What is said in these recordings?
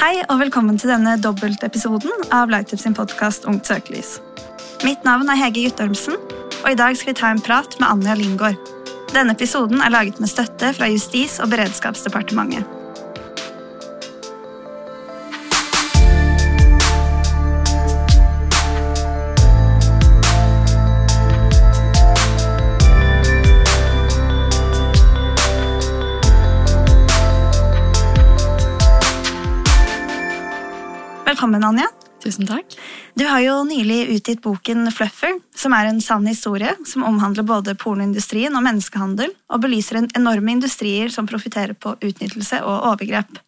Hei og velkommen til denne dobbeltepisoden av Lightup sin podkast Ungt søkelys. Mitt navn er Hege Guttormsen, og i dag skal vi ta en prat med Anja Lingård. Denne episoden er laget med støtte fra Justis- og beredskapsdepartementet. Velkommen, Anja. Tusen takk. Du har jo nylig utgitt boken Fluffer, som er en sann historie som omhandler både pornoindustrien og menneskehandel, og belyser en enorme industrier som profitterer på utnyttelse og overgrep.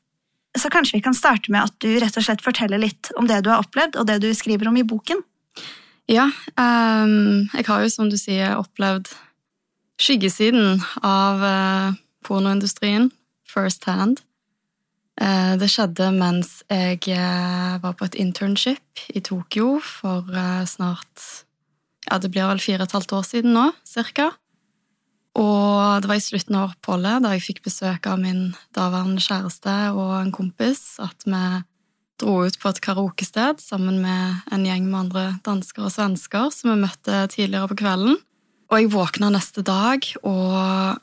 Så kanskje vi kan starte med at du rett og slett forteller litt om det du har opplevd, og det du skriver om i boken? Ja, um, jeg har jo som du sier opplevd skyggesiden av uh, pornoindustrien first hand. Eh, det skjedde mens jeg eh, var på et internship i Tokyo for eh, snart Ja, det blir vel fire og et halvt år siden nå, cirka. Og det var i slutten av oppholdet, da jeg fikk besøk av min daværende kjæreste og en kompis, at vi dro ut på et karaokested sammen med en gjeng med andre dansker og svensker som vi møtte tidligere på kvelden. Og jeg våkna neste dag, og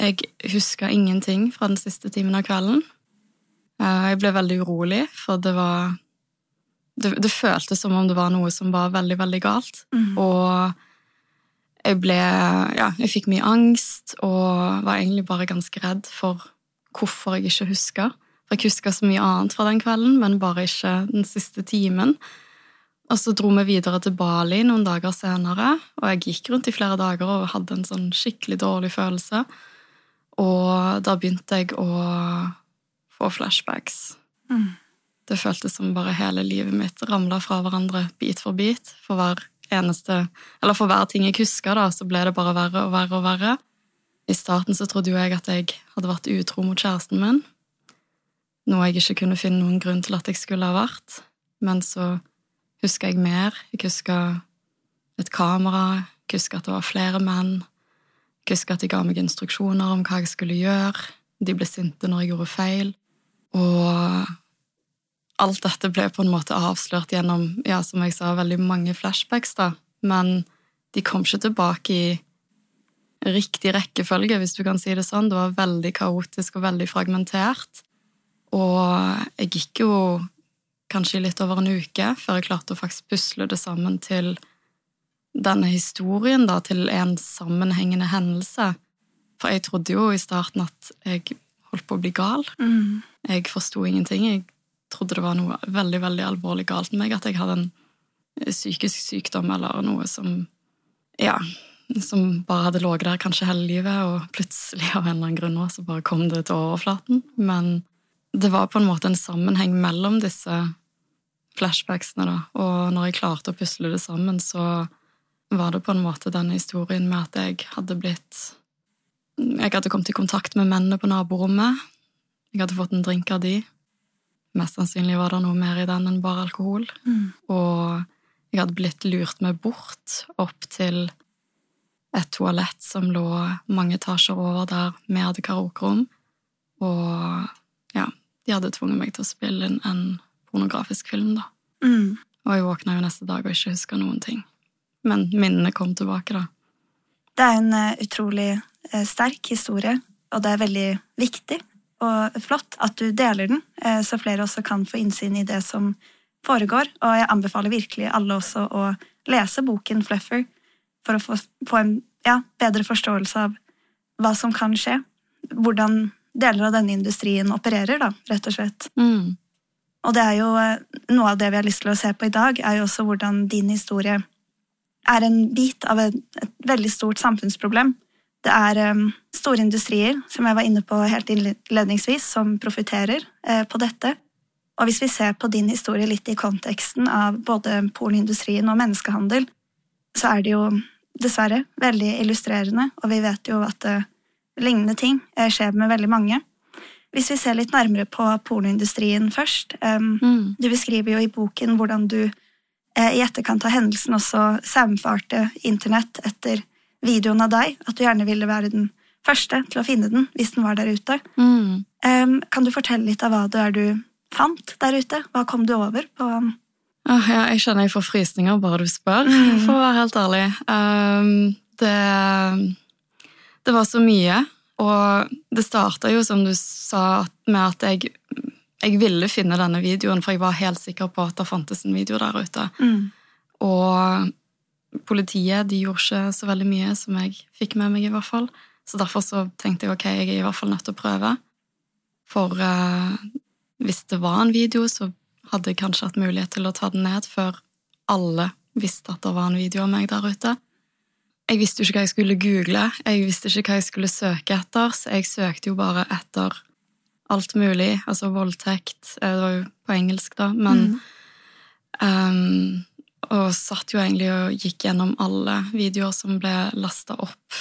jeg huska ingenting fra den siste timen av kvelden. Eh, jeg ble veldig urolig, for det var det, det, føltes som om det var noe som var veldig, veldig galt. Mm. Og jeg ble Ja, jeg fikk mye angst og var egentlig bare ganske redd for hvorfor jeg ikke huska. For jeg huska så mye annet fra den kvelden, men bare ikke den siste timen. Og så dro vi videre til Bali noen dager senere, og jeg gikk rundt i flere dager og hadde en sånn skikkelig dårlig følelse. Og da begynte jeg å få flashbacks. Mm. Det føltes som bare hele livet mitt ramla fra hverandre bit for bit. For hver eneste Eller for hver ting jeg husker, da, så ble det bare verre og verre og verre. I starten så trodde jo jeg at jeg hadde vært utro mot kjæresten min. Noe jeg ikke kunne finne noen grunn til at jeg skulle ha vært. Men så huska jeg mer. Jeg huska et kamera. Jeg huska at det var flere menn. Jeg huska at de ga meg instruksjoner om hva jeg skulle gjøre. De ble sinte når jeg gjorde feil. Og alt dette ble på en måte avslørt gjennom, ja, som jeg sa, veldig mange flashbacks, da. Men de kom ikke tilbake i riktig rekkefølge, hvis du kan si det sånn. Det var veldig kaotisk og veldig fragmentert. Og jeg gikk jo kanskje litt over en uke før jeg klarte å faktisk pusle det sammen til denne historien, da, til en sammenhengende hendelse. For jeg trodde jo i starten at jeg holdt på å bli gal. Mm. Jeg forsto ingenting. Jeg trodde det var noe veldig veldig alvorlig galt med meg. At jeg hadde en eh, psykisk sykdom eller noe som Ja, som bare hadde ligget der kanskje hele livet, og plutselig av en eller annen grunn så bare kom det til overflaten. Men det var på en måte en sammenheng mellom disse flashbacksene, da. Og når jeg klarte å pusle det sammen, så var det på en måte denne historien med at jeg hadde blitt Jeg hadde kommet i kontakt med mennene på naborommet. Jeg hadde fått en drink av de. Mest sannsynlig var det noe mer i den enn bare alkohol. Mm. Og jeg hadde blitt lurt meg bort opp til et toalett som lå mange etasjer over der vi hadde karaokerom. Og ja, de hadde tvunget meg til å spille inn en pornografisk film, da. Mm. Og jeg våkna jo neste dag og ikke huska noen ting. Men minnene kom tilbake, da. Det er en uh, utrolig uh, sterk historie, og det er veldig viktig og flott at du deler den, eh, så flere også kan få innsyn i det som foregår. Og jeg anbefaler virkelig alle også å lese boken Fluffer for å få, få en ja, bedre forståelse av hva som kan skje. Hvordan deler av denne industrien opererer, da, rett og slett. Mm. Og det er jo eh, noe av det vi har lyst til å se på i dag, er jo også hvordan din historie er en bit av et, et veldig stort samfunnsproblem det er um, store industrier, som jeg var inne på helt innledningsvis, som profitterer uh, på dette. Og hvis vi ser på din historie litt i konteksten av både pornoindustrien og menneskehandel, så er det jo dessverre veldig illustrerende, og vi vet jo at uh, lignende ting uh, skjer med veldig mange. Hvis vi ser litt nærmere på pornoindustrien først um, mm. Du beskriver jo i boken hvordan du i etterkant av hendelsen også saumfarte internett etter videoen av deg, at du gjerne ville være den første til å finne den hvis den var der ute. Mm. Um, kan du fortelle litt av hva det er du fant der ute? Hva kom du over på oh, ja, jeg kjenner jeg får frysninger bare du spør, for å være helt ærlig. Um, det, det var så mye, og det starta jo, som du sa, med at jeg, jeg ville finne denne videoen, for jeg var helt sikker på at det fantes en video der ute. mm. Og politiet de gjorde ikke så veldig mye som jeg fikk med meg, i hvert fall. Så derfor så tenkte jeg ok, jeg er i hvert fall nødt til å prøve. For eh, hvis det var en video, så hadde jeg kanskje hatt mulighet til å ta den ned før alle visste at det var en video av meg der ute. Jeg visste jo ikke hva jeg skulle google, jeg visste ikke hva jeg skulle søke etter, så jeg søkte jo bare etter alt mulig, altså voldtekt, eh, det var jo på engelsk da, men ehm, Og satt jo egentlig og gikk gjennom alle videoer som ble lasta opp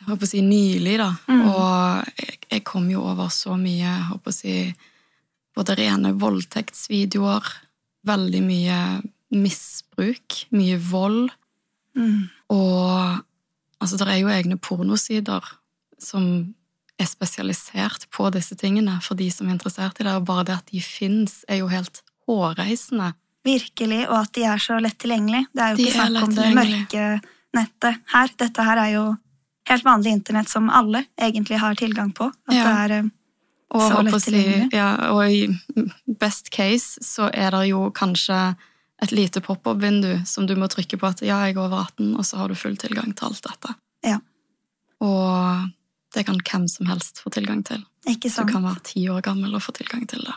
jeg håper å si nylig, da. Mm. Og jeg, jeg kom jo over så mye jeg håper å si, både rene voldtektsvideoer, veldig mye misbruk, mye vold. Mm. Og altså, det er jo egne pornosider som er spesialisert på disse tingene for de som er interessert i det, og bare det at de fins, er jo helt hårreisende. Virkelig, og at de er så lett tilgjengelig. Det er jo De ikke snakk om det mørke nettet her. Dette her er jo helt vanlig internett som alle egentlig har tilgang på. At Ja. det er eh, Og, Så lett tilgjengelig. si, ja, og i best case så er det jo kanskje et lite pop-up-vindu som du må trykke på at ja, jeg er over 18, og så har du full tilgang til alt dette. Ja. Og det kan hvem som helst få tilgang til. ikke sant. Du kan være ti år gammel og få tilgang til det.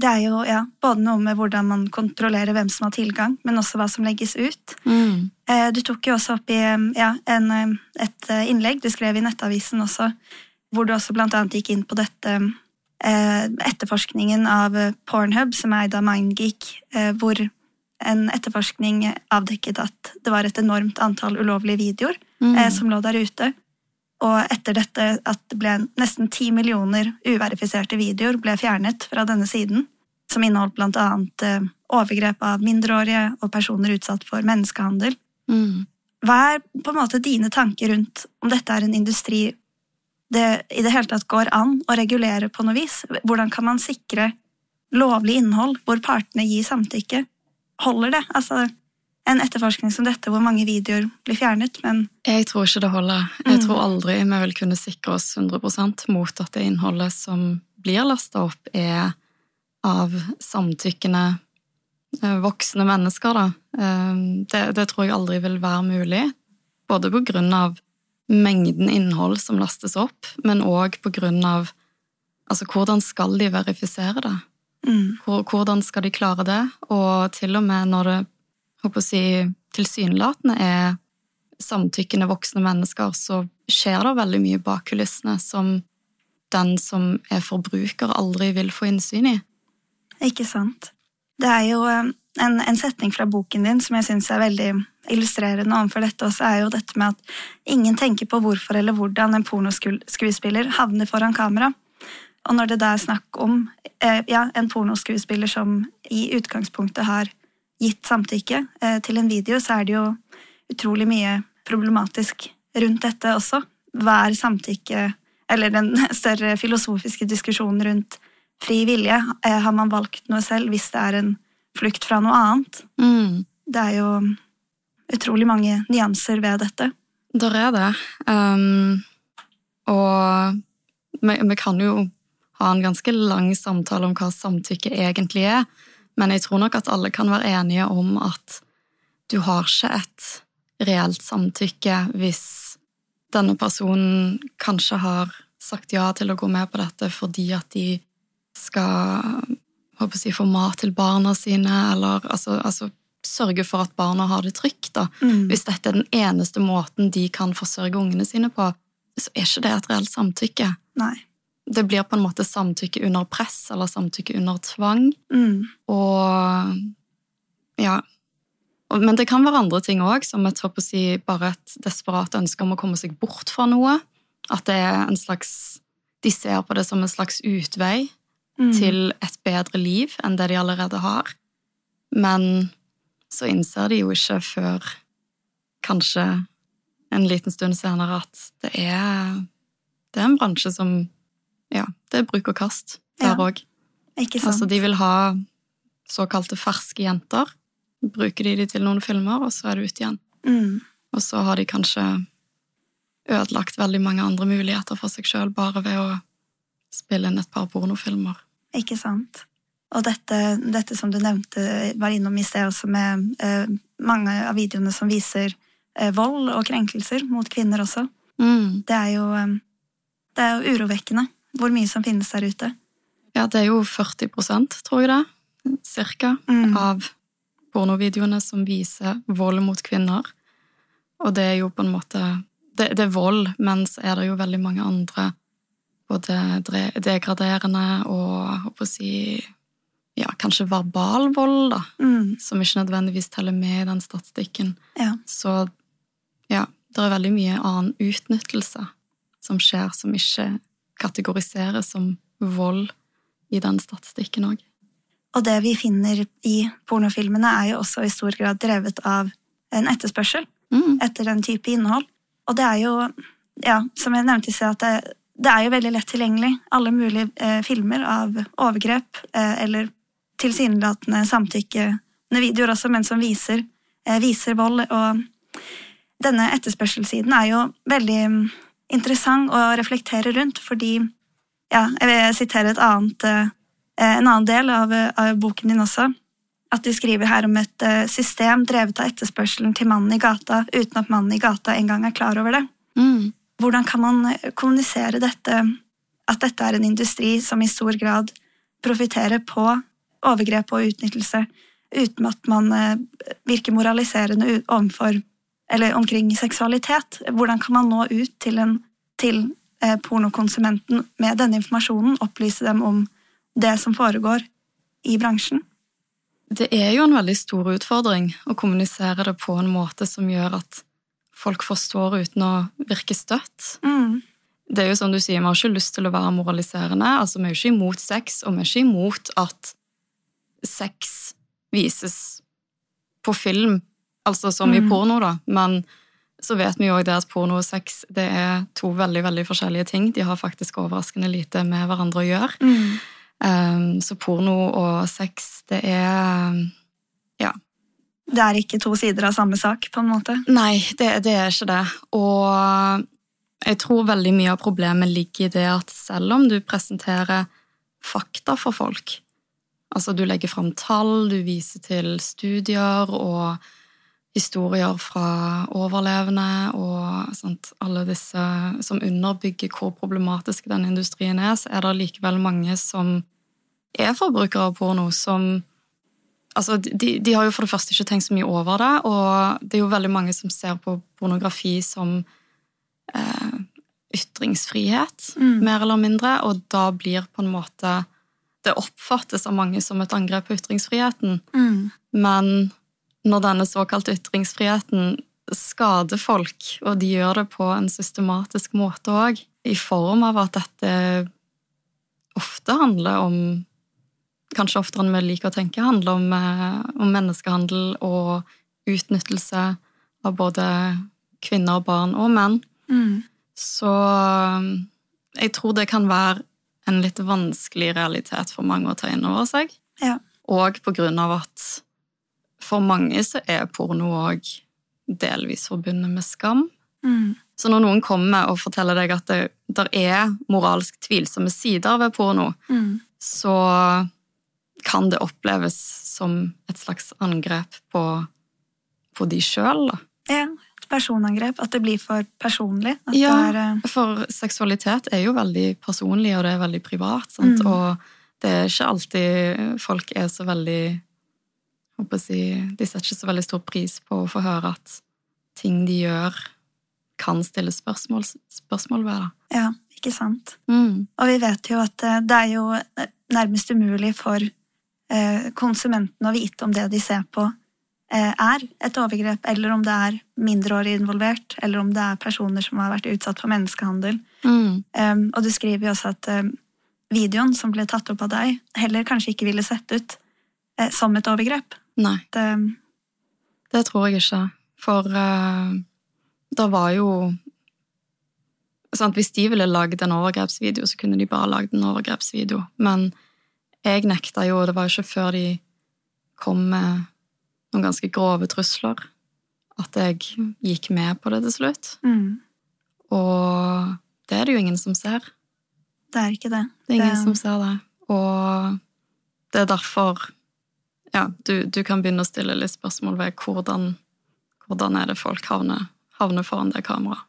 Det er jo ja, både noe med hvordan man kontrollerer hvem som har tilgang, men også hva som legges ut. Mm. Du tok jo også opp i eh, ja, en, eh, et eh, innlegg du skrev i Nettavisen også, hvor du også blant annet gikk inn på dette eh, etterforskningen av eh, Pornhub, som er eid av Mindgeek, eh, hvor en etterforskning avdekket at det var et enormt antall ulovlige videoer Mm. eh, som lå der ute. Og etter dette at det ble nesten ti millioner uverifiserte videoer ble fjernet fra denne siden, som inneholdt blant annet eh, overgrep av mindreårige og personer utsatt for menneskehandel. Mm. Hva er på en måte dine tanker rundt om dette er en industri det i det hele tatt går an å regulere på noe vis? Hvordan kan man sikre lovlig innhold hvor partene gir samtykke? Holder det? Altså, en etterforskning som dette, hvor mange videoer blir fjernet, men Jeg tror ikke det holder. Jeg Mm. tror aldri vi vil kunne sikre oss 100% mot at det innholdet som blir lasta opp, er av samtykkende eh, voksne mennesker. Da. Eh, Det, det tror jeg aldri vil være mulig. Både på grunn av mengden innhold som lastes opp, men òg på grunn av altså, hvordan skal de verifisere det? mm, Hvordan skal de klare det? Og til og med når det håper å si, tilsynelatende er samtykkende voksne mennesker, så skjer det veldig mye bak kulissene som den som er forbruker, aldri vil få innsyn i. ikke sant? Det er jo eh, en, en setning fra boken din som jeg syns er veldig illustrerende overfor dette også, er jo dette med at ingen tenker på hvorfor eller hvordan en pornoskuespiller havner foran kamera. Og når det da er snakk om eh, ja, en pornoskuespiller som i utgangspunktet har gitt samtykke eh, til en video, så er det jo utrolig mye problematisk rundt dette også. Hva er samtykke, eller den større filosofiske diskusjonen rundt fri vilje? Eh, har man valgt noe selv hvis det er en flukt fra noe annet? Mm. Det er jo utrolig mange nyanser ved dette. Der er det. Um, og vi, vi kan jo ha en ganske lang samtale om hva samtykke egentlig er, men jeg tror nok at alle kan være enige om at du har ikke et reelt samtykke hvis denne personen kanskje har sagt ja til å gå med på dette fordi at de skal håper jeg, få mat til barna sine, eller altså, altså sørge for at barna har det trygt. da. Mm. Hvis dette er den eneste måten de kan forsørge ungene sine på, så er ikke det et reelt samtykke. Nei. Det blir på en måte samtykke under press eller samtykke under tvang. Mm. Og ja. Men det kan være andre ting òg, som et, håper å si, bare et desperat ønske om å komme seg bort fra noe. At det er en slags De ser på det som en slags utvei Mm. til et bedre liv enn det de allerede har. Men så innser de jo ikke før kanskje en liten stund senere at det er, det er en bransje som Ja, det er bruk og kast der Ja. òg. Sant? Altså, de vil ha såkalte ferske jenter. Bruker de de til noen filmer, og så er det ut igjen. Mm. Og så har de kanskje ødelagt veldig mange andre muligheter for seg sjøl bare ved å spille inn et par pornofilmer. Ikke sant. Og dette, dette som du nevnte, var innom i sted også, med eh, mange av videoene som viser eh, vold og krenkelser mot kvinner også. Mm. Det er jo, eh, det er jo urovekkende hvor mye som finnes der ute. Ja, det er jo 40% tror jeg det, cirka, Mm. av pornovideoene som viser vold mot kvinner. Og det er jo på en måte Det, det er vold, men så er det jo veldig mange andre både degraderende og håper å si ja, kanskje verbal vold, da, Mm. som ikke nødvendigvis teller med i den statistikken. Ja. Så ja, det er veldig mye annen utnyttelse som skjer, som ikke kategoriseres som vold i den statistikken òg. Og det vi finner i pornofilmene, er jo også i stor grad drevet av en etterspørsel Mm. etter den type innhold. Og det er jo, ja, som jeg nevnte i sted, at det, det er jo veldig lett tilgjengelig. Alle mulige eh, filmer av overgrep eh, eller tilsynelatende samtykkende videoer også, men som viser, eh, viser vold. Og denne etterspørselssiden er jo veldig interessant å reflektere rundt, fordi ja, jeg vil sitere et annet, eh, en annen del av, av boken din også. At du skriver her om et eh, system drevet av etterspørselen til mannen i gata, uten at mannen i gata engang er klar over det. Mm. Hvordan kan man eh, kommunisere dette, at dette er en industri som i stor grad profitterer på overgrep og utnyttelse, uten at man virker moraliserende overfor, eller omkring seksualitet? Hvordan kan man nå ut til, en, til eh, pornokonsumenten med denne informasjonen, opplyse dem om det som foregår i bransjen? Det er jo en veldig stor utfordring å kommunisere det på en måte som gjør at folk forstår uten å virke støtt. Mm. Det er jo som du sier, Vi har ikke lyst til å være moraliserende. altså Vi er jo ikke imot sex, og vi er ikke imot at sex vises på film, altså som i Mm. porno, da. Men så vet vi jo òg at porno og sex det er to veldig veldig forskjellige ting. De har faktisk overraskende lite med hverandre å gjøre. Mm. Um, så porno og sex, det er Ja. Det er ikke to sider av samme sak, på en måte. Nei, det, det er ikke det. Og jeg tror veldig mye av problemet ligger i det at selv om du presenterer fakta for folk, altså du legger fram tall, du viser til studier og historier fra overlevende og sant, alle disse som underbygger hvor problematisk den industrien er, så er det likevel mange som er forbrukere av porno, som Altså, de, de har jo for det første ikke tenkt så mye over det, og det er jo veldig mange som ser på pornografi som eh, ytringsfrihet, Mm. mer eller mindre, og da blir på en måte Det oppfattes av mange som et angrep på ytringsfriheten, Mm. men når denne såkalte ytringsfriheten skader folk, og de gjør det på en systematisk måte òg, i form av at dette ofte handler om Kanskje oftere enn vi liker å tenke, handler om, eh, om menneskehandel og utnyttelse av både kvinner, barn og menn. Mm. Så um, jeg tror det kan være en litt vanskelig realitet for mange å ta inn over seg. Ja. Og på grunn av at for mange så er porno òg delvis forbundet med skam. Mm. Så når noen kommer og forteller deg at det der er moralsk tvilsomme sider ved porno, Mm. så kan det oppleves som et slags angrep på, på de sjøl. Ja, et personangrep. At det blir for personlig. Ja. er, eh, For seksualitet er jo veldig personlig, og det er veldig privat. Mm. Og det er ikke alltid folk er så veldig håper jeg å si, De setter ikke så veldig stor pris på å få høre at ting de gjør, kan stille spørsmål, spørsmål ved. Ja, ikke sant. Mm. Og vi vet jo at eh, det er jo eh, nærmest umulig for konsumentene å vite om det de ser på, eh, er et overgrep, eller om det er mindreårige involvert, eller om det er personer som har vært utsatt for menneskehandel. Mm. Um, og du skriver jo også at videoen som ble tatt opp av deg, heller kanskje ikke ville sett ut eh, som et overgrep. Nei, Det, det tror jeg ikke. For uh, det var jo sant, Hvis de ville lagd en overgrepsvideo, så kunne de bare lagd en overgrepsvideo. Men jeg nekta jo, og det var jo ikke før de kom med noen ganske grove trusler, at jeg gikk med på det til slutt. Mm. Og det er det jo ingen som ser. Det er ikke det. Det er ingen Det- som ser det. Og det er derfor Ja, du, du kan begynne å stille litt spørsmål ved hvordan, hvordan er det folk havner, havner foran det kameraet.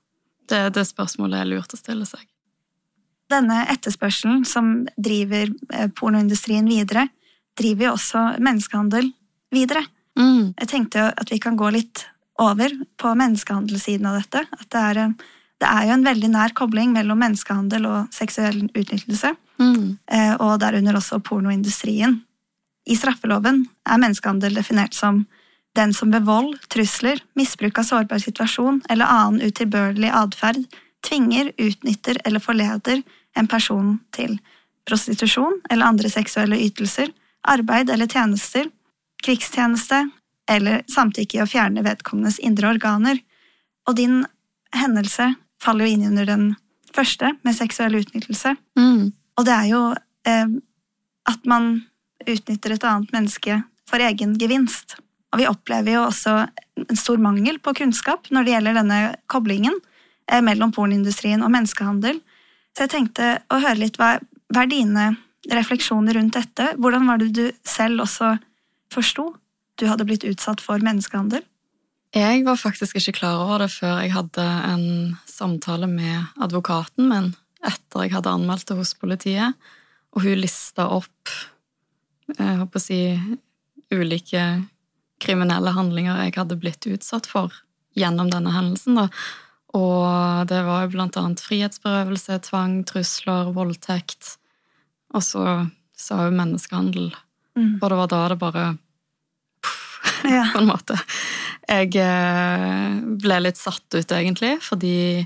Det er det spørsmålet er lurt å stille seg. Denne etterspørselen som driver eh, pornoindustrien videre, driver jo også menneskehandel videre. Mm. Jeg tenkte jo at vi kan gå litt over på menneskehandelsiden av dette. At det er, det er jo en veldig nær kobling mellom menneskehandel og seksuell utnyttelse, Mm. eh, og derunder også pornoindustrien. I straffeloven er menneskehandel definert som den som ved vold, trusler, misbruk av sårbar situasjon eller annen utilbørlig atferd tvinger, utnytter eller forleder en person til prostitusjon eller andre seksuelle ytelser, arbeid eller tjenester, krigstjeneste eller samtykke i å fjerne vedkommendes indre organer. Og din hendelse faller jo inn under den første, med seksuell utnyttelse. Mm. Og det er jo eh, at man utnytter et annet menneske for egen gevinst. Og vi opplever jo også en stor mangel på kunnskap når det gjelder denne koblingen eh, mellom pornindustrien og menneskehandel. Så jeg tenkte å høre litt hva, hva er dine refleksjoner rundt dette? Hvordan var det du selv også forsto du hadde blitt utsatt for menneskehandel? Jeg var faktisk ikke klar over det før jeg hadde en samtale med advokaten min etter jeg hadde anmeldt det hos politiet, og hun lista opp jeg håper å si, ulike kriminelle handlinger jeg hadde blitt utsatt for gjennom denne hendelsen. Da. Og det var jo blant annet frihetsberøvelse, tvang, trusler, voldtekt. Og så sa hun menneskehandel. Mm. Og det var da det bare Ja. på en måte. Jeg eh, ble litt satt ut, egentlig, fordi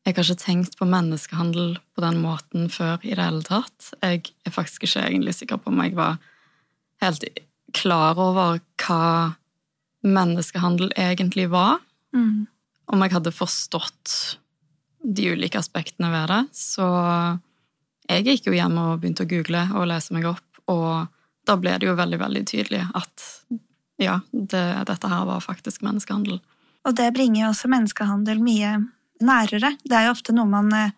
jeg har ikke tenkt på menneskehandel på den måten før i det hele tatt. Jeg er faktisk ikke egentlig sikker på om jeg var helt klar over hva menneskehandel egentlig var. Mm. Om jeg hadde forstått de ulike aspektene ved det. Så jeg gikk jo hjem og begynte å google og lese meg opp, og da ble det jo veldig, veldig tydelig at ja, det, dette her var faktisk menneskehandel. Og det bringer jo også menneskehandel mye nærere. Det er jo ofte noe man eh,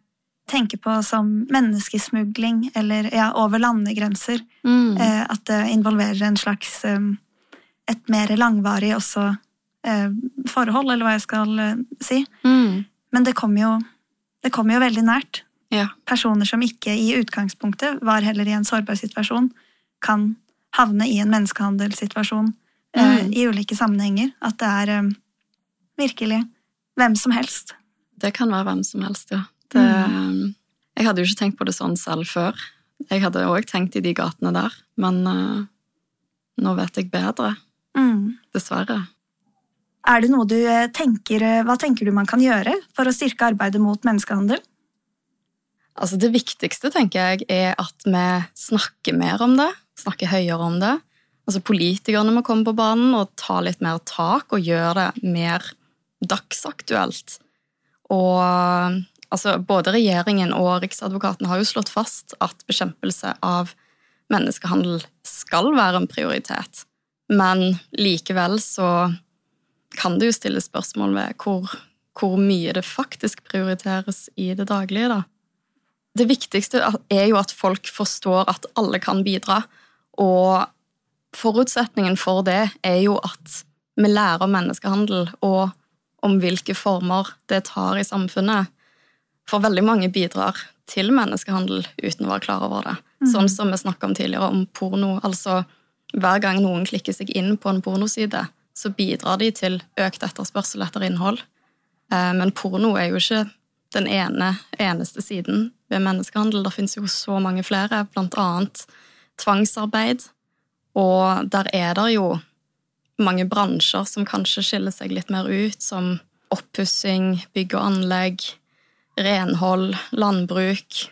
tenker på som menneskesmugling eller ja, over landegrenser. Mm. Eh, at det involverer en slags eh, et mer langvarig også eh, forhold, eller hva jeg skal eh, si. Mm. Men det kommer jo, det kommer jo veldig nært. Ja. Personer som ikke i utgangspunktet var heller i en sårbar situasjon, kan havne i en menneskehandelssituasjon eh, Mm. i ulike sammenhenger. At det er eh, virkelig hvem som helst. Det kan være hvem som helst, ja. Det, Jeg hadde jo ikke tenkt på det sånn selv før. Jeg hadde òg tenkt i de gatene der, men uh, nå vet jeg bedre. Mm. Dessverre. Er det noe du eh, tenker eh, Hva tenker du man kan gjøre for å styrke arbeidet mot menneskehandel? Altså Det viktigste tenker jeg er at vi snakker mer om det, snakker høyere om det. Altså Politikerne må komme på banen og ta litt mer tak og gjøre det mer dagsaktuelt. Og altså, både regjeringen og Riksadvokaten har jo slått fast at bekjempelse av menneskehandel skal være en prioritet. Men likevel så kan det jo stilles spørsmål ved hvor, hvor mye det faktisk prioriteres i det daglige, da. Det viktigste er jo at folk forstår at alle kan bidra, og forutsetningen for det er jo at vi lærer om menneskehandel og om hvilke former det tar i samfunnet. For veldig mange bidrar til menneskehandel uten å være klar over det. Sånn som vi snakka om tidligere, om porno. Altså, hver gang noen klikker seg inn på en pornoside, så bidrar de til økt etterspørsel etter innhold. Eh, Men porno er jo ikke den ene, eneste siden ved menneskehandel. Det finnes jo så mange flere, blant annet tvangsarbeid. Og der er det jo mange bransjer som kanskje skiller seg litt mer ut, som oppussing, bygg og anlegg, renhold, landbruk.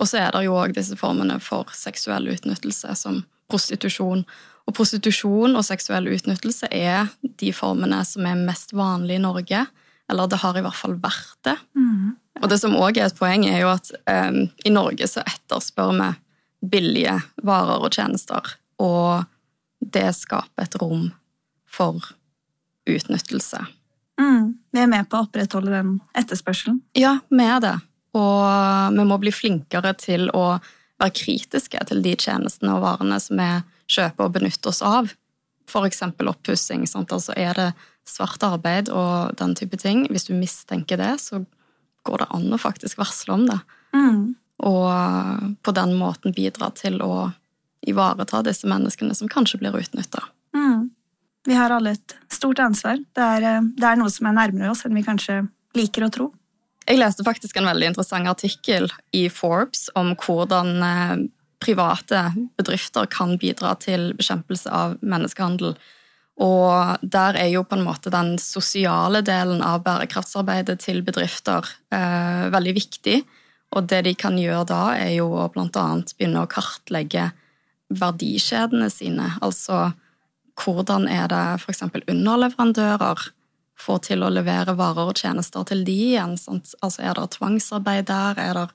Og så er det jo òg disse formene for seksuell utnyttelse, som prostitusjon. Og prostitusjon og seksuell utnyttelse er de formene som er mest vanlige i Norge. Eller det har i hvert fall vært det. Mm. Og det som òg er et poeng, er jo at um, i Norge så etterspør vi billige varer og tjenester, og det skaper et rom for utnyttelse. Mm. Vi er med på å opprettholde den etterspørselen. Ja, vi er det. Og vi må bli flinkere til å være kritiske til de tjenestene og varene som vi kjøper og benytter oss av. F.eks. oppussing. Altså er det svart arbeid og den type ting. Hvis du mistenker det, så går det an å faktisk varsle om det. Mm. Og på den måten bidra til å ivareta disse menneskene som kanskje blir utnytta. Mm. Vi har alle et stort ansvar. Det er, eh, det er noe som er nærmere oss enn vi kanskje liker å tro. Jeg leste faktisk en veldig interessant artikkel i Forbes om hvordan eh, private bedrifter kan bidra til bekjempelse av menneskehandel. Og der er jo på en måte den sosiale delen av bærekraftsarbeidet til bedrifter eh, veldig viktig. Og det de kan gjøre da, er jo å annet begynne å kartlegge verdikjedene sine. Altså hvordan er det f.eks. underleverandører får til å levere varer og tjenester til de igjen? Sant? Altså Er det tvangsarbeid der? Er det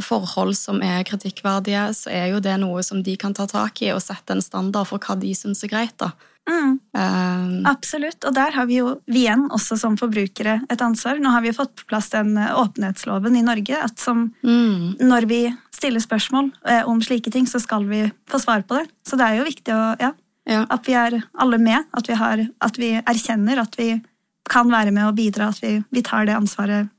forhold som er kritikkverdige, så er jo det noe som de kan ta tak i og sette en standard for hva de syns er greit. da. Mm. Um, Absolutt. Og der har vi jo vi igjen, også som forbrukere, et ansvar. Nå har vi fått på plass den eh, åpenhetsloven i Norge. at som, mm. Når vi stiller spørsmål eh, om slike ting, så skal vi få svar på det. Så det er jo viktig å, ja, ja. at vi er alle med. At vi, har, at vi, erkjenner at vi kan være med og bidra. At vi, vi tar det ansvaret,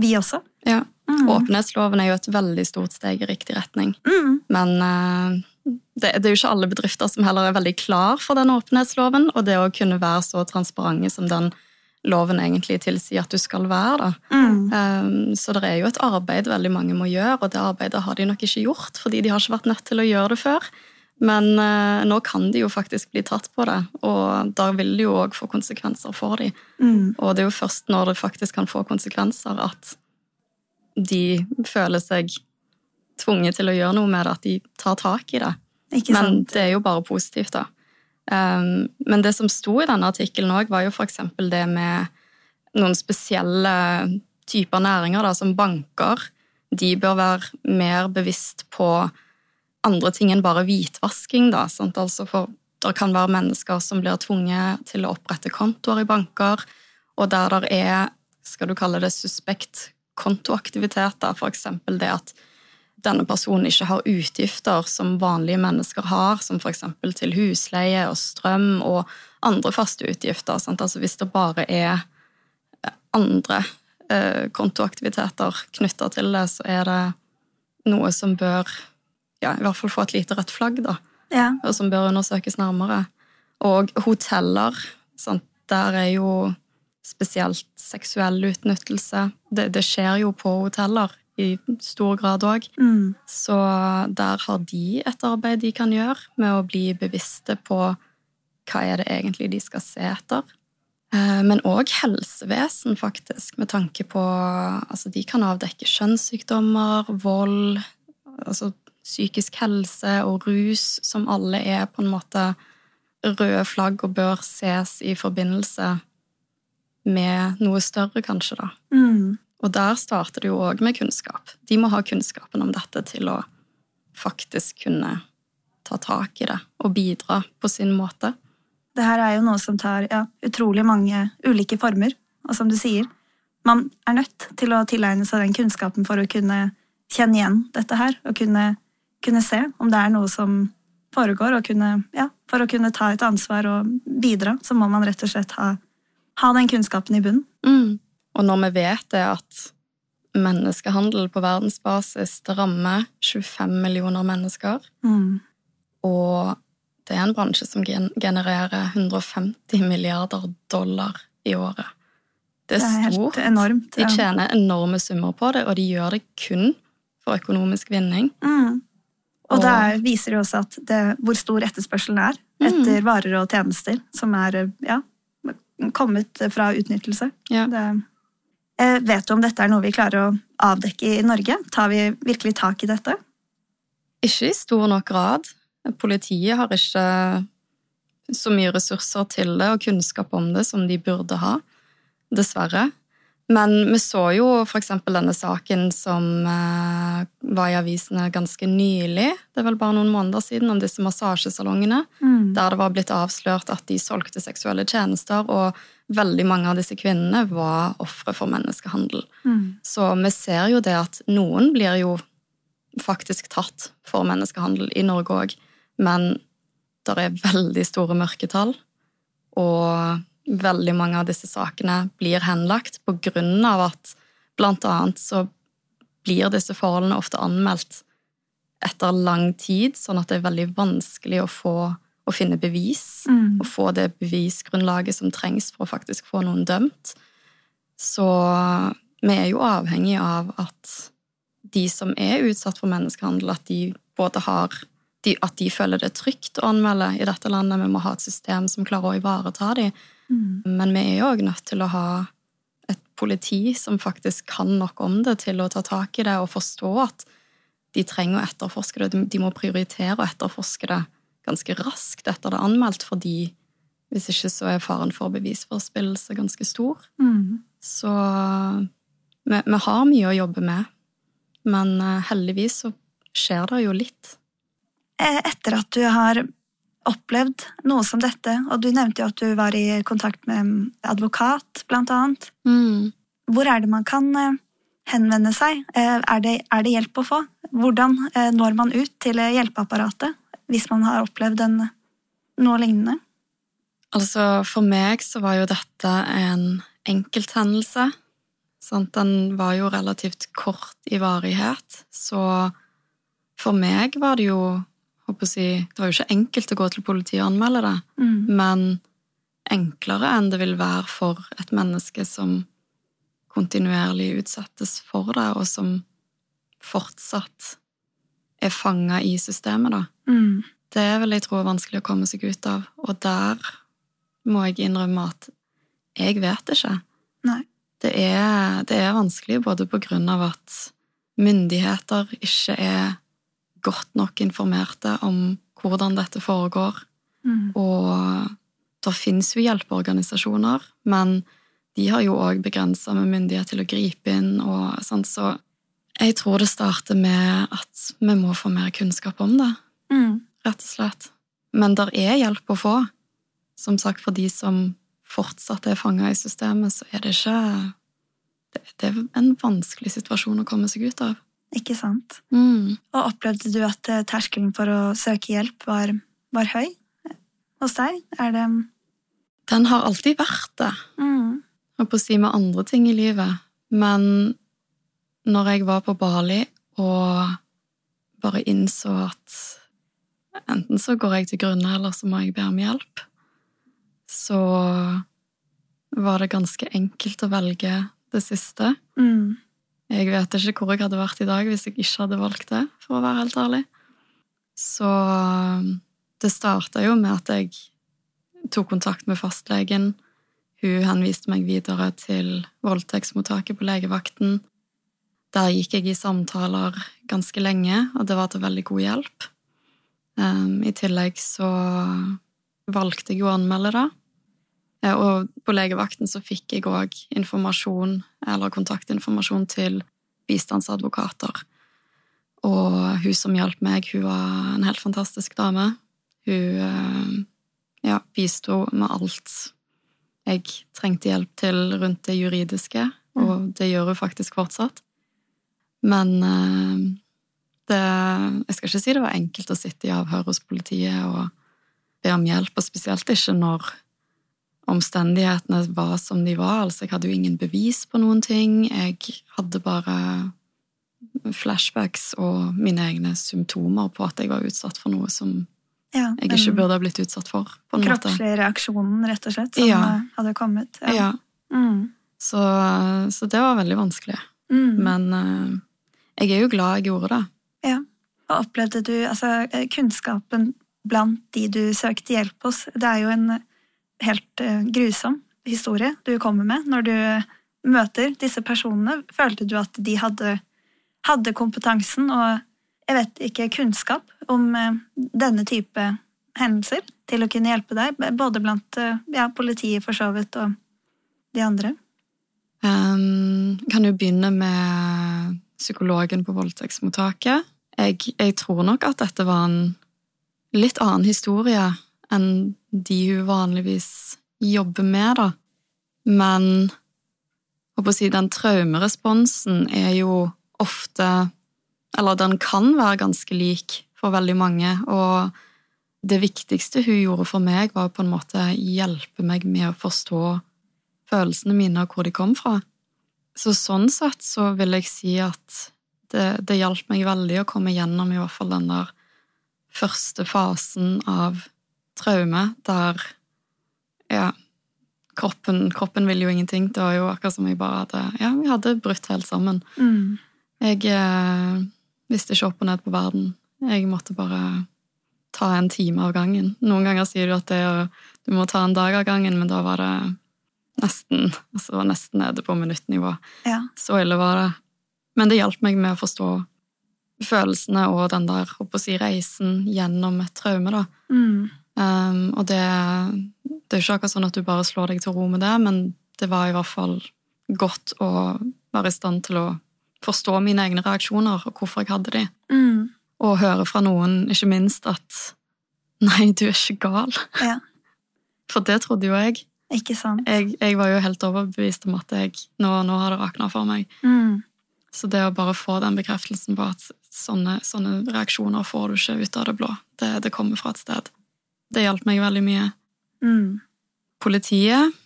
vi også. Ja. Mm. Åpenhetsloven er jo et veldig stort steg i riktig retning. Mm. Men uh, det, det, er jo ikke alle bedrifter som heller er veldig klar for den åpenhetsloven, og det å kunne være så transparente som den loven egentlig tilsier at du skal være. Mm. Um, så det er jo et arbeid veldig mange må gjøre, og det arbeidet har de nok ikke gjort, fordi de har ikke vært nødt til å gjøre det før. Men eh, nå kan de jo faktisk bli tatt på det, og da vil det jo òg få konsekvenser for dem. Mm. Og det er jo først når det faktisk kan få konsekvenser, at de føler seg tvunget til å gjøre noe med det, at de tar tak i det. Men det er jo bare positivt, da. Um, men det som sto i denne artikkelen òg, var jo f.eks. det med noen spesielle typer næringer, da, som banker. De bør være mer bevisst på andre ting enn bare hvitvasking. Da? Altså for det kan være mennesker som blir tvunget til å opprette kontoer i banker, og der det er, skal du kalle det, suspekt kontoaktiviteter, f.eks. det at denne personen ikke har utgifter som vanlige mennesker har, som f.eks. til husleie og strøm og andre faste utgifter. Altså hvis det bare er andre eh, kontoaktiviteter knytta til det, så er det noe som bør ja, i hvert fall få et lite rødt flagg, da. Ja. Og som bør undersøkes nærmere. Og hoteller, sant? der er jo spesielt seksuell utnyttelse. Det, det, skjer jo på hoteller i stor grad òg. Mm. Så der har de et arbeid de kan gjøre med å bli bevisste på hva er det egentlig de skal se etter. Eh, men òg helsevesen, faktisk, med tanke på Altså, de kan avdekke kjønnssykdommer, vold, altså psykisk helse og rus, som alle er på en måte røde flagg og bør ses i forbindelse med noe større, kanskje, da. Mm. Og der starter det jo òg med kunnskap. De må ha kunnskapen om dette til å faktisk kunne ta tak i det og bidra på sin måte. Det her er jo noe som tar ja, utrolig mange ulike former, og som du sier, man er nødt til å tilegne seg den kunnskapen for å kunne kjenne igjen dette her, og kunne, kunne se om det er noe som foregår, og kunne, ja, for å kunne ta et ansvar og bidra, så må man rett og slett ha ha den kunnskapen i bunnen. Mm. Og når vi vet det at menneskehandel på verdensbasis det rammer 25 millioner mennesker, mm. og det er en bransje som genererer 150 milliarder dollar i året. Det er, det er stort. Enormt, ja. De tjener enorme summer på det, og de gjør det kun for økonomisk vinning. Mm. Og, det viser det også at det, hvor stor etterspørselen er mm. etter varer og tjenester, som er ja, kommet fra utnyttelse. Ja. Det, eh, vet du om dette er noe vi klarer å avdekke i Norge? Tar vi virkelig tak i dette? Ikke i stor nok grad. Politiet har ikke så mye ressurser til det og kunnskap om det som de burde ha. Dessverre. Men vi så jo f.eks. denne saken som eh, var i avisene ganske nylig, det er vel bare noen måneder siden, om disse massasjesalongene, Mm. der det var blitt avslørt at de solgte seksuelle tjenester, og veldig mange av disse kvinnene var ofre for menneskehandel. Mm. Så vi ser jo det at noen blir jo faktisk tatt for menneskehandel i Norge òg, men det er veldig store mørketall, og veldig mange av disse sakene blir henlagt på grunn av at annet så blir disse forholdene ofte anmeldt etter lang tid, sånn at det er veldig vanskelig å få å finne bevis Mm. og få det bevisgrunnlaget som trengs for å faktisk få noen dømt. Så vi er jo avhengig av at de som er utsatt for menneskehandel, at de både har de, At de føler det trygt å anmelde i dette landet. Vi må ha et system som klarer å ivareta dem. Mm. Men vi er jo òg nødt til å ha et politi som faktisk kan nok om det til å ta tak i det og forstå at de trenger å etterforske det. De- må prioritere å etterforske det ganske raskt etter det er anmeldt, fordi hvis ikke så er faren for bevisforspillelse ganske stor. Mm. Så vi, vi har mye å jobbe med, men eh, heldigvis så skjer det jo litt. Eh, Etter at du har opplevd noe som dette, og du nevnte jo at du var i kontakt med advokat, blant annet. Hvor er det man kan eh, henvende seg? Eh, Er det, er det hjelp å få? Hvordan eh, når man ut til hjelpeapparatet hvis man har opplevd en, noe lignende? Altså, for meg så var jo dette en enkelthendelse. Sant? Den var jo relativt kort i varighet, så for meg var det jo si, Det var jo ikke enkelt å gå til politiet og anmelde det, Mm. men enklere enn det vil være for et menneske som kontinuerlig utsettes for det, og som fortsatt er fanga i systemet, da. Mm. Det vil jeg tro er vanskelig å komme seg ut av, og der må jeg innrømme at jeg vet ikke. Nei. Det er, det er vanskelig både på grunn av at myndigheter ikke er godt nok informerte om hvordan dette foregår, Mm. og det finnes jo hjelpeorganisasjoner, men de har jo òg begrensa med myndighet til å gripe inn, og sånn, så jeg tror det starter med at vi må få mer kunnskap om det Mm. rett og slett. Men der er hjelp å få. Som sagt, for de som fortsatt er fanga i systemet, så er det ikke det, det er en vanskelig situasjon å komme seg ut av. Ikke sant? Mm. Og opplevde du at eh, terskelen for å søke hjelp var, var høy hos deg? Er det Den har alltid vært det, mm. og på å si med andre ting i livet. Men når jeg var på Bali og bare innså at enten så går jeg til grunne, eller så må jeg be om hjelp, så var det ganske enkelt å velge det siste. Mm. Jeg vet ikke hvor jeg hadde vært i dag hvis jeg ikke hadde valgt det, for å være helt ærlig. Så det starta jo med at jeg tok kontakt med fastlegen. Hun henviste meg videre til voldtektsmottaket på legevakten. Der gikk jeg i samtaler ganske lenge, og det var til veldig god hjelp. Um, I tillegg så valgte jeg å anmelde det. Eh, Og på legevakten så fikk jeg òg informasjon, eller kontaktinformasjon til bistandsadvokater. Og hun som hjalp meg, hun var en helt fantastisk dame. Hun eh, ja, bisto med alt jeg trengte hjelp til rundt det juridiske, og det gjør hun faktisk fortsatt. Men eh, det Jeg skal ikke si det var enkelt å sitte i avhør hos politiet og be om hjelp, og spesielt ikke når omstendighetene var som de var. Altså, jeg hadde jo ingen bevis på noen ting. Jeg hadde bare flashbacks og mine egne symptomer på at jeg var utsatt for noe som ja, jeg ikke burde ha blitt utsatt for. på en måte. Kroppslige reaksjonen, rett og slett, som Ja. hadde kommet. Ja, Mm. så, så det var veldig vanskelig. Mm. Men uh, jeg er jo glad jeg gjorde det. Ja. Og opplevde du altså, kunnskapen blant de du søkte hjelp hos? Det er jo en helt eh, grusom historie du kommer med når du møter disse personene. Følte du at de hadde, hadde kompetansen og jeg vet ikke, kunnskap om eh, denne type hendelser til å kunne hjelpe deg, både blant eh, ja, politiet for så vidt og de andre? Um, kan jo begynne med psykologen på voldtektsmottaket. Jeg, jeg, tror nok at dette var en litt annen historie enn de hun vanligvis jobber med, da. Men si, den traumeresponsen er jo ofte Eller den kan være ganske lik for veldig mange, og det viktigste hun gjorde for meg, var på en måte hjelpe meg med å forstå følelsene mine og hvor de kom fra. Så sånn sett så vil jeg si at det, det hjalp meg veldig å komme gjennom i hvert fall den der første fasen av traume, der ja, kroppen, kroppen ville jo ingenting. Det var jo akkurat som jeg bare hadde Ja, vi hadde brutt helt sammen. Mm. Jeg eh, visste ikke opp og ned på verden. Jeg måtte bare ta en time av gangen. Noen ganger sier du at det du må ta en dag av gangen, men da var det nesten, altså nesten nede på minuttnivå. Ja. Så ille var det. Men det hjalp meg med å forstå følelsene og den der å si, reisen gjennom et traume, da. Mm. Um, og det, det er jo ikke akkurat sånn at du bare slår deg til ro med det, men det var i hvert fall godt å være i stand til å forstå mine egne reaksjoner og hvorfor jeg hadde de. Mm. Og høre fra noen, ikke minst, at nei, du er ikke gal. Ja. For det trodde jo jeg. Ikke sant? Jeg, jeg var jo helt overbevist om at jeg, nå, nå har det rakna for meg. Mm. Så det å bare få den bekreftelsen på at sånne, sånne reaksjoner får du ikke ut av det blå, det, det kommer fra et sted, det hjalp meg veldig mye. Mm. Politiet,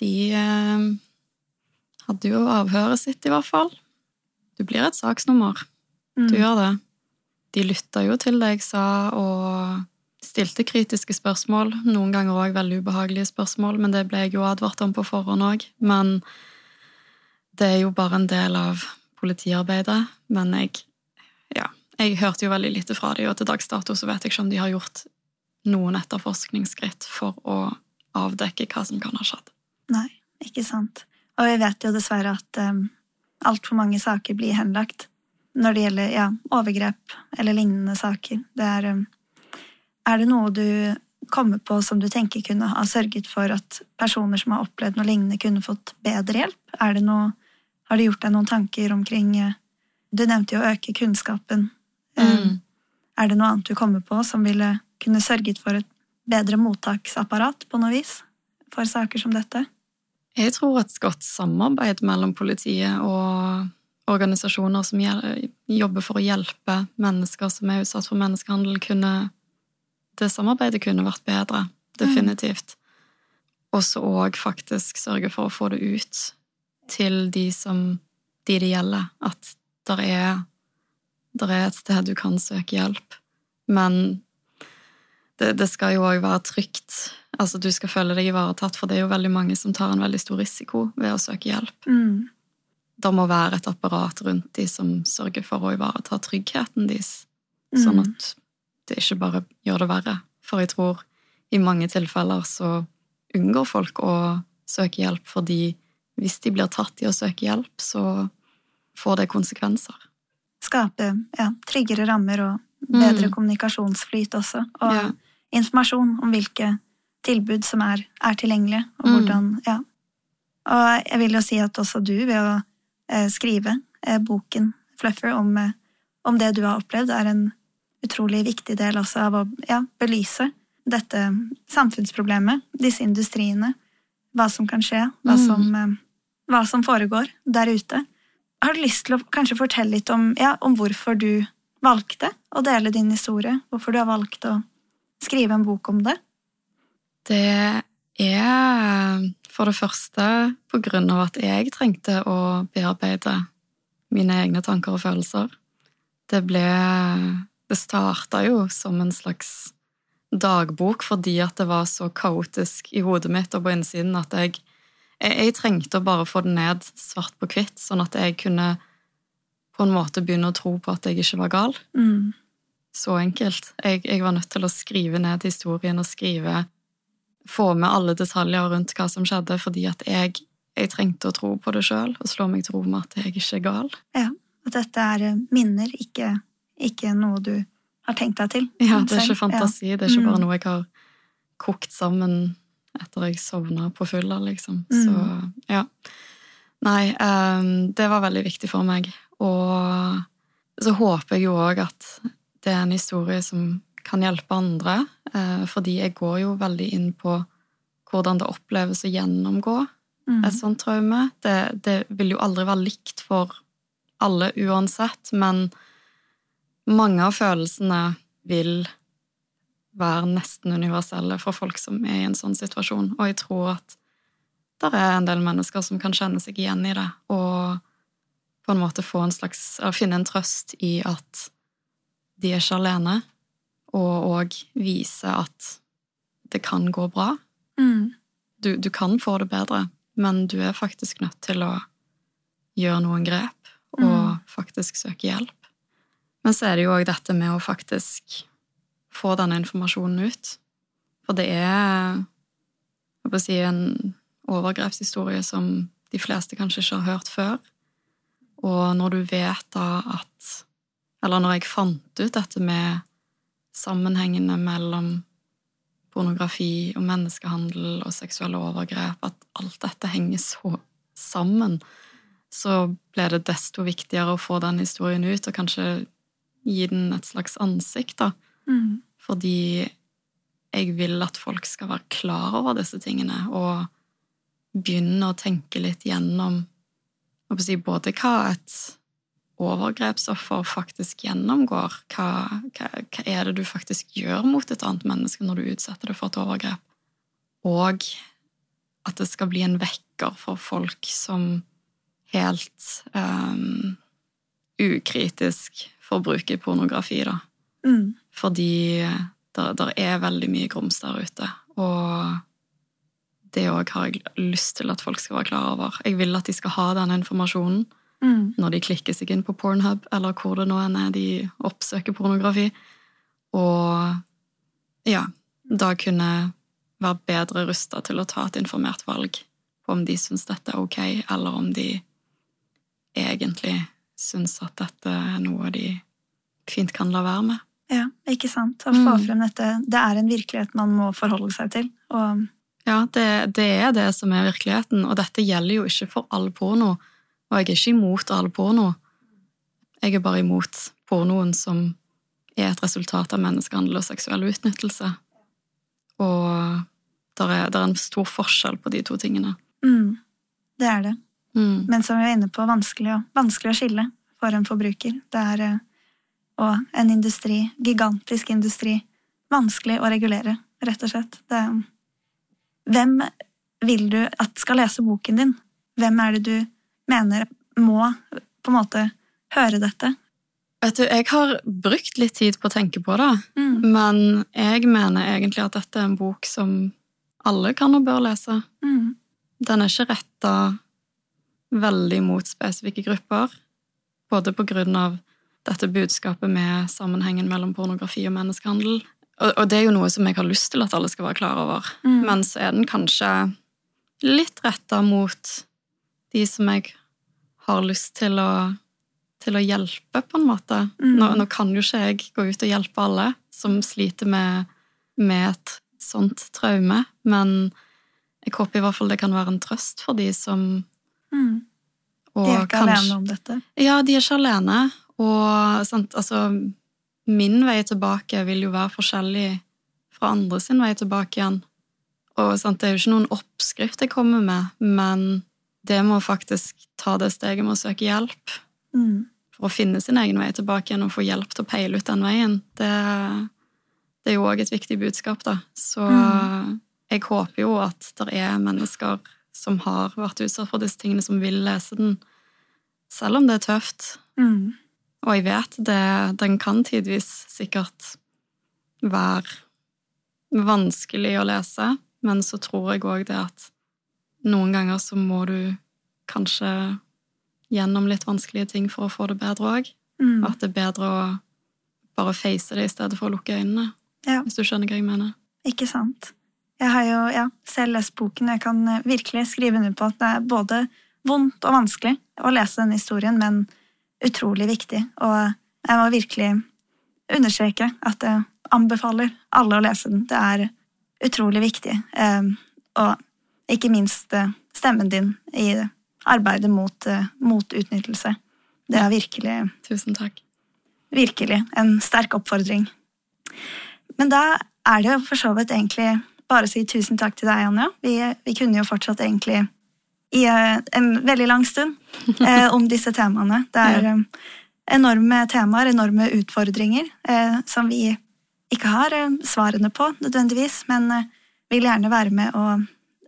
de eh, hadde jo avhøret sitt, i hvert fall. Du blir et saksnummer. Mm. Du gjør det. De lytta jo til det jeg sa, og stilte kritiske spørsmål. Noen ganger òg veldig ubehagelige spørsmål, men det ble jeg jo advart om på forhånd òg. Men det er jo bare en del av politiarbeidet. Men jeg, ja, jeg hørte jo veldig lite fra dem, og til dags dato så vet jeg ikke om de har gjort noen etterforskningsskritt for å avdekke hva som kan ha skjedd. Nei, ikke sant. Og vi vet jo dessverre at um, altfor mange saker blir henlagt når det gjelder ja, overgrep eller lignende saker. Det er, um, er det noe du kommer på som du tenker kunne ha sørget for at personer som har opplevd noe lignende, kunne fått bedre hjelp? Er det noe, har du gjort deg noen tanker omkring uh, Du nevnte jo å øke kunnskapen. Um, Mm. Er det noe annet du kommer på som ville kunne sørget for et bedre mottaksapparat på noe vis for saker som dette? Jeg tror et godt samarbeid mellom politiet og organisasjoner som jobber for å hjelpe mennesker som er utsatt for menneskehandel, kunne Det samarbeidet kunne vært bedre. Definitivt. Og så òg faktisk sørge for å få det ut til de som de det gjelder. At der er, der er et sted du kan søke hjelp. Men det, det skal jo òg være trygt. Altså, du skal føle deg ivaretatt, for det er jo veldig mange som tar en veldig stor risiko ved å søke hjelp. Mm. Det må være et apparat rundt de som sørger for å ivareta tryggheten deres, sånn Mm. at det ikke bare gjør det verre. For jeg tror i mange tilfeller så unngår folk å søke hjelp fordi hvis de blir tatt i å søke hjelp, så får det konsekvenser. Skape ja, tryggere rammer og bedre Mm. kommunikasjonsflyt også. Og Ja. Informasjon om hvilke tilbud som er, er tilgjengelige, og Mm. hvordan Ja. Og jeg vil jo si at også du, ved å eh, skrive eh, boken Fluffer om, eh, om det du har opplevd, er en utrolig viktig del også av å ja, belyse dette samfunnsproblemet, disse industriene, hva som kan skje, hva, Mm. som, eh, hva som foregår der ute. Har du lyst til å kanskje fortelle litt om, ja, om hvorfor du valgte å dele din historie? Hvorfor du har valgt å skrive en bok om det? Det er for det første på grunn av at jeg trengte å bearbeide mine egne tanker og følelser. Det ble Det starta jo som en slags dagbok fordi at det var så kaotisk i hodet mitt og på innsiden at jeg jeg, jeg trengte å bare få det ned svart på hvitt, sånn at jeg kunne på en måte begynne å tro på at jeg ikke var gal. Mm. Så enkelt. Jeg, jeg var nødt til å skrive ned historien og skrive Få med alle detaljer rundt hva som skjedde, fordi at jeg, jeg trengte å tro på det sjøl og slå meg til ro med at jeg ikke er gal. Ja, at dette er eh, minner, ikke, ikke noe du har tenkt deg til. Ja, Det er ikke fantasi, det er ikke Mm. bare noe jeg har kokt sammen etter jeg sovna på fylla, liksom. Mm. Så ja. Nei, um, det var veldig viktig for meg. Og så håper jeg jo òg at det er en historie som kan hjelpe andre. Uh, fordi jeg går jo veldig inn på hvordan det oppleves å gjennomgå mm. et sånt traume. Det, det, vil jo aldri være likt for alle uansett, men mange av følelsene vil være nesten universelle for folk som er i en sånn situasjon. Og jeg tror at det er en del mennesker som kan kjenne seg igjen i det, og på en måte få en slags, finne en trøst i at de er ikke alene, og òg vise at det kan gå bra. Mm. Du, du, kan få det bedre, men du er faktisk nødt til å gjøre noen grep og mm. faktisk søke hjelp. Men så er det jo òg dette med å faktisk få denne informasjonen ut. For det er jeg si, en overgrepshistorie som de fleste kanskje ikke har hørt før. Og når du vet da at Eller når jeg fant ut dette med sammenhengene mellom pornografi og menneskehandel og seksuelle overgrep, at alt dette henger så sammen, så ble det desto viktigere å få den historien ut, og kanskje gi den et slags ansikt, da. Mm. Fordi jeg vil at folk skal være klar over disse tingene og begynne å tenke litt gjennom si, både hva et overgrepsoffer faktisk gjennomgår, hva, hva, hva, er det du faktisk gjør mot et annet menneske når du utsetter det for et overgrep, og at det skal bli en vekker for folk som helt um, ukritisk forbruker pornografi, da. Mm. Fordi det er veldig mye grums der ute. Og det òg har jeg lyst til at folk skal være klar over. Jeg vil at de skal ha denne informasjonen mm. når de klikker seg inn på Pornhub, eller hvor det nå enn er de oppsøker pornografi. Og ja, da kunne være bedre rusta til å ta et informert valg på om de syns dette er ok, eller om de egentlig syns at dette er noe de fint kan la være med. Ja, ikke sant. Å få mm. frem dette. Det er en virkelighet man må forholde seg til. Og... Ja, det, det, er det som er virkeligheten, og dette gjelder jo ikke for all porno. Og jeg er ikke imot all porno. Jeg er bare imot pornoen som er et resultat av menneskehandel og seksuell utnyttelse. Og det er, er, en stor forskjell på de to tingene. Mm, det er det. Mm. Men som vi var inne på, vanskelig, vanskelig å skille for en forbruker. Det er eh, og en industri, gigantisk industri, vanskelig å regulere, rett og slett. Det, hvem vil du at skal lese boken din? Hvem er det du mener må på en måte høre dette? Vet du, Jeg har brukt litt tid på å tenke på det, mm. men jeg mener egentlig at dette er en bok som alle kan og bør lese. Mm. Den er ikke retta veldig mot spesifikke grupper, både på grunn av dette budskapet med sammenhengen mellom pornografi og menneskehandel. Og, og, det er jo noe som jeg har lyst til at alle skal være klar over. Mm. Men så er den kanskje litt retta mot de som jeg har lyst til å, til å hjelpe, på en måte. Mm. Nå, nå, kan jo ikke jeg gå ut og hjelpe alle som sliter med, med et sånt traume, men jeg håper i hvert fall det kan være en trøst for de som mm. De er ikke kanskje, alene om dette? Ja, de er ikke alene. Og sant, altså Min vei tilbake vil jo være forskjellig fra andre sin vei tilbake igjen. Og sant, det er jo ikke noen oppskrift jeg kommer med, men det må faktisk ta det steget med å søke hjelp. Mm. For å finne sin egen vei tilbake igjen og få hjelp til å peile ut den veien. Det, det er jo òg et viktig budskap, da. Så mm. jeg håper jo at det er mennesker som har vært utsatt for disse tingene, som vil lese den, selv om det er tøft. Mm. Og jeg vet det, den kan tidvis sikkert være vanskelig å lese, men så tror jeg òg det at noen ganger så må du kanskje gjennom litt vanskelige ting for å få det bedre òg. Mm. At det er bedre å bare face det i stedet for å lukke øynene. Ja. Hvis du skjønner hva jeg mener. Ikke sant. Jeg har jo ja, selv lest boken, og jeg kan virkelig skrive under på at det er både vondt og vanskelig å lese denne historien, men utrolig viktig. Og jeg må virkelig understreke at jeg anbefaler alle å lese den. Det er utrolig viktig. Ehm, og ikke minst eh, stemmen din i arbeidet mot, eh, mot utnyttelse. Det er virkelig Tusen takk. Virkelig en sterk oppfordring. Men da er det jo for så vidt egentlig bare å si tusen takk til deg, Anja. Vi, vi kunne jo fortsatt egentlig i eh, en veldig lang stund eh, om disse temaene. Det er ja. enorme temaer, enorme utfordringer, eh, som vi ikke har eh, svarene på nødvendigvis, men vil gjerne være med å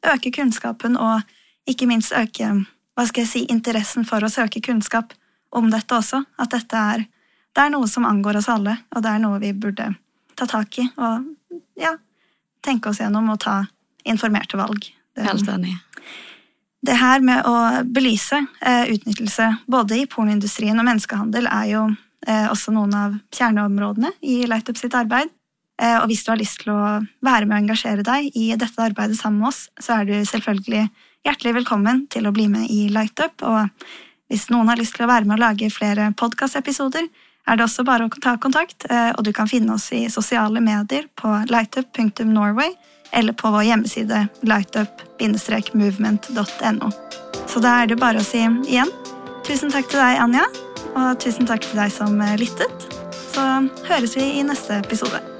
øke kunnskapen og ikke minst øke hva skal jeg si, interessen for å søke kunnskap om dette også. At dette er, det er noe som angår oss alle, og det er noe vi burde ta tak i og ja, tenke oss gjennom og ta informerte valg. Det, Helt enig. det her med å belyse eh, utnyttelse både i pornoindustrien og menneskehandel er jo eh, også noen av kjerneområdene i Lightup sitt arbeid. Eh, og hvis du har lyst til å være med og engasjere deg i dette arbeidet sammen med oss, så er du selvfølgelig hjertelig velkommen til å bli med i Lightup. Og hvis noen har lyst til å være med og lage flere podkastepisoder, er det også bare å ta kontakt, eh, og du kan finne oss i sosiale medier på lightup.norway eller på vår hjemmeside lightup-movement.no. Så da er det bare å si igjen tusen takk til deg, Anja, og tusen takk til deg som eh, lyttet. Så høres vi i neste episode.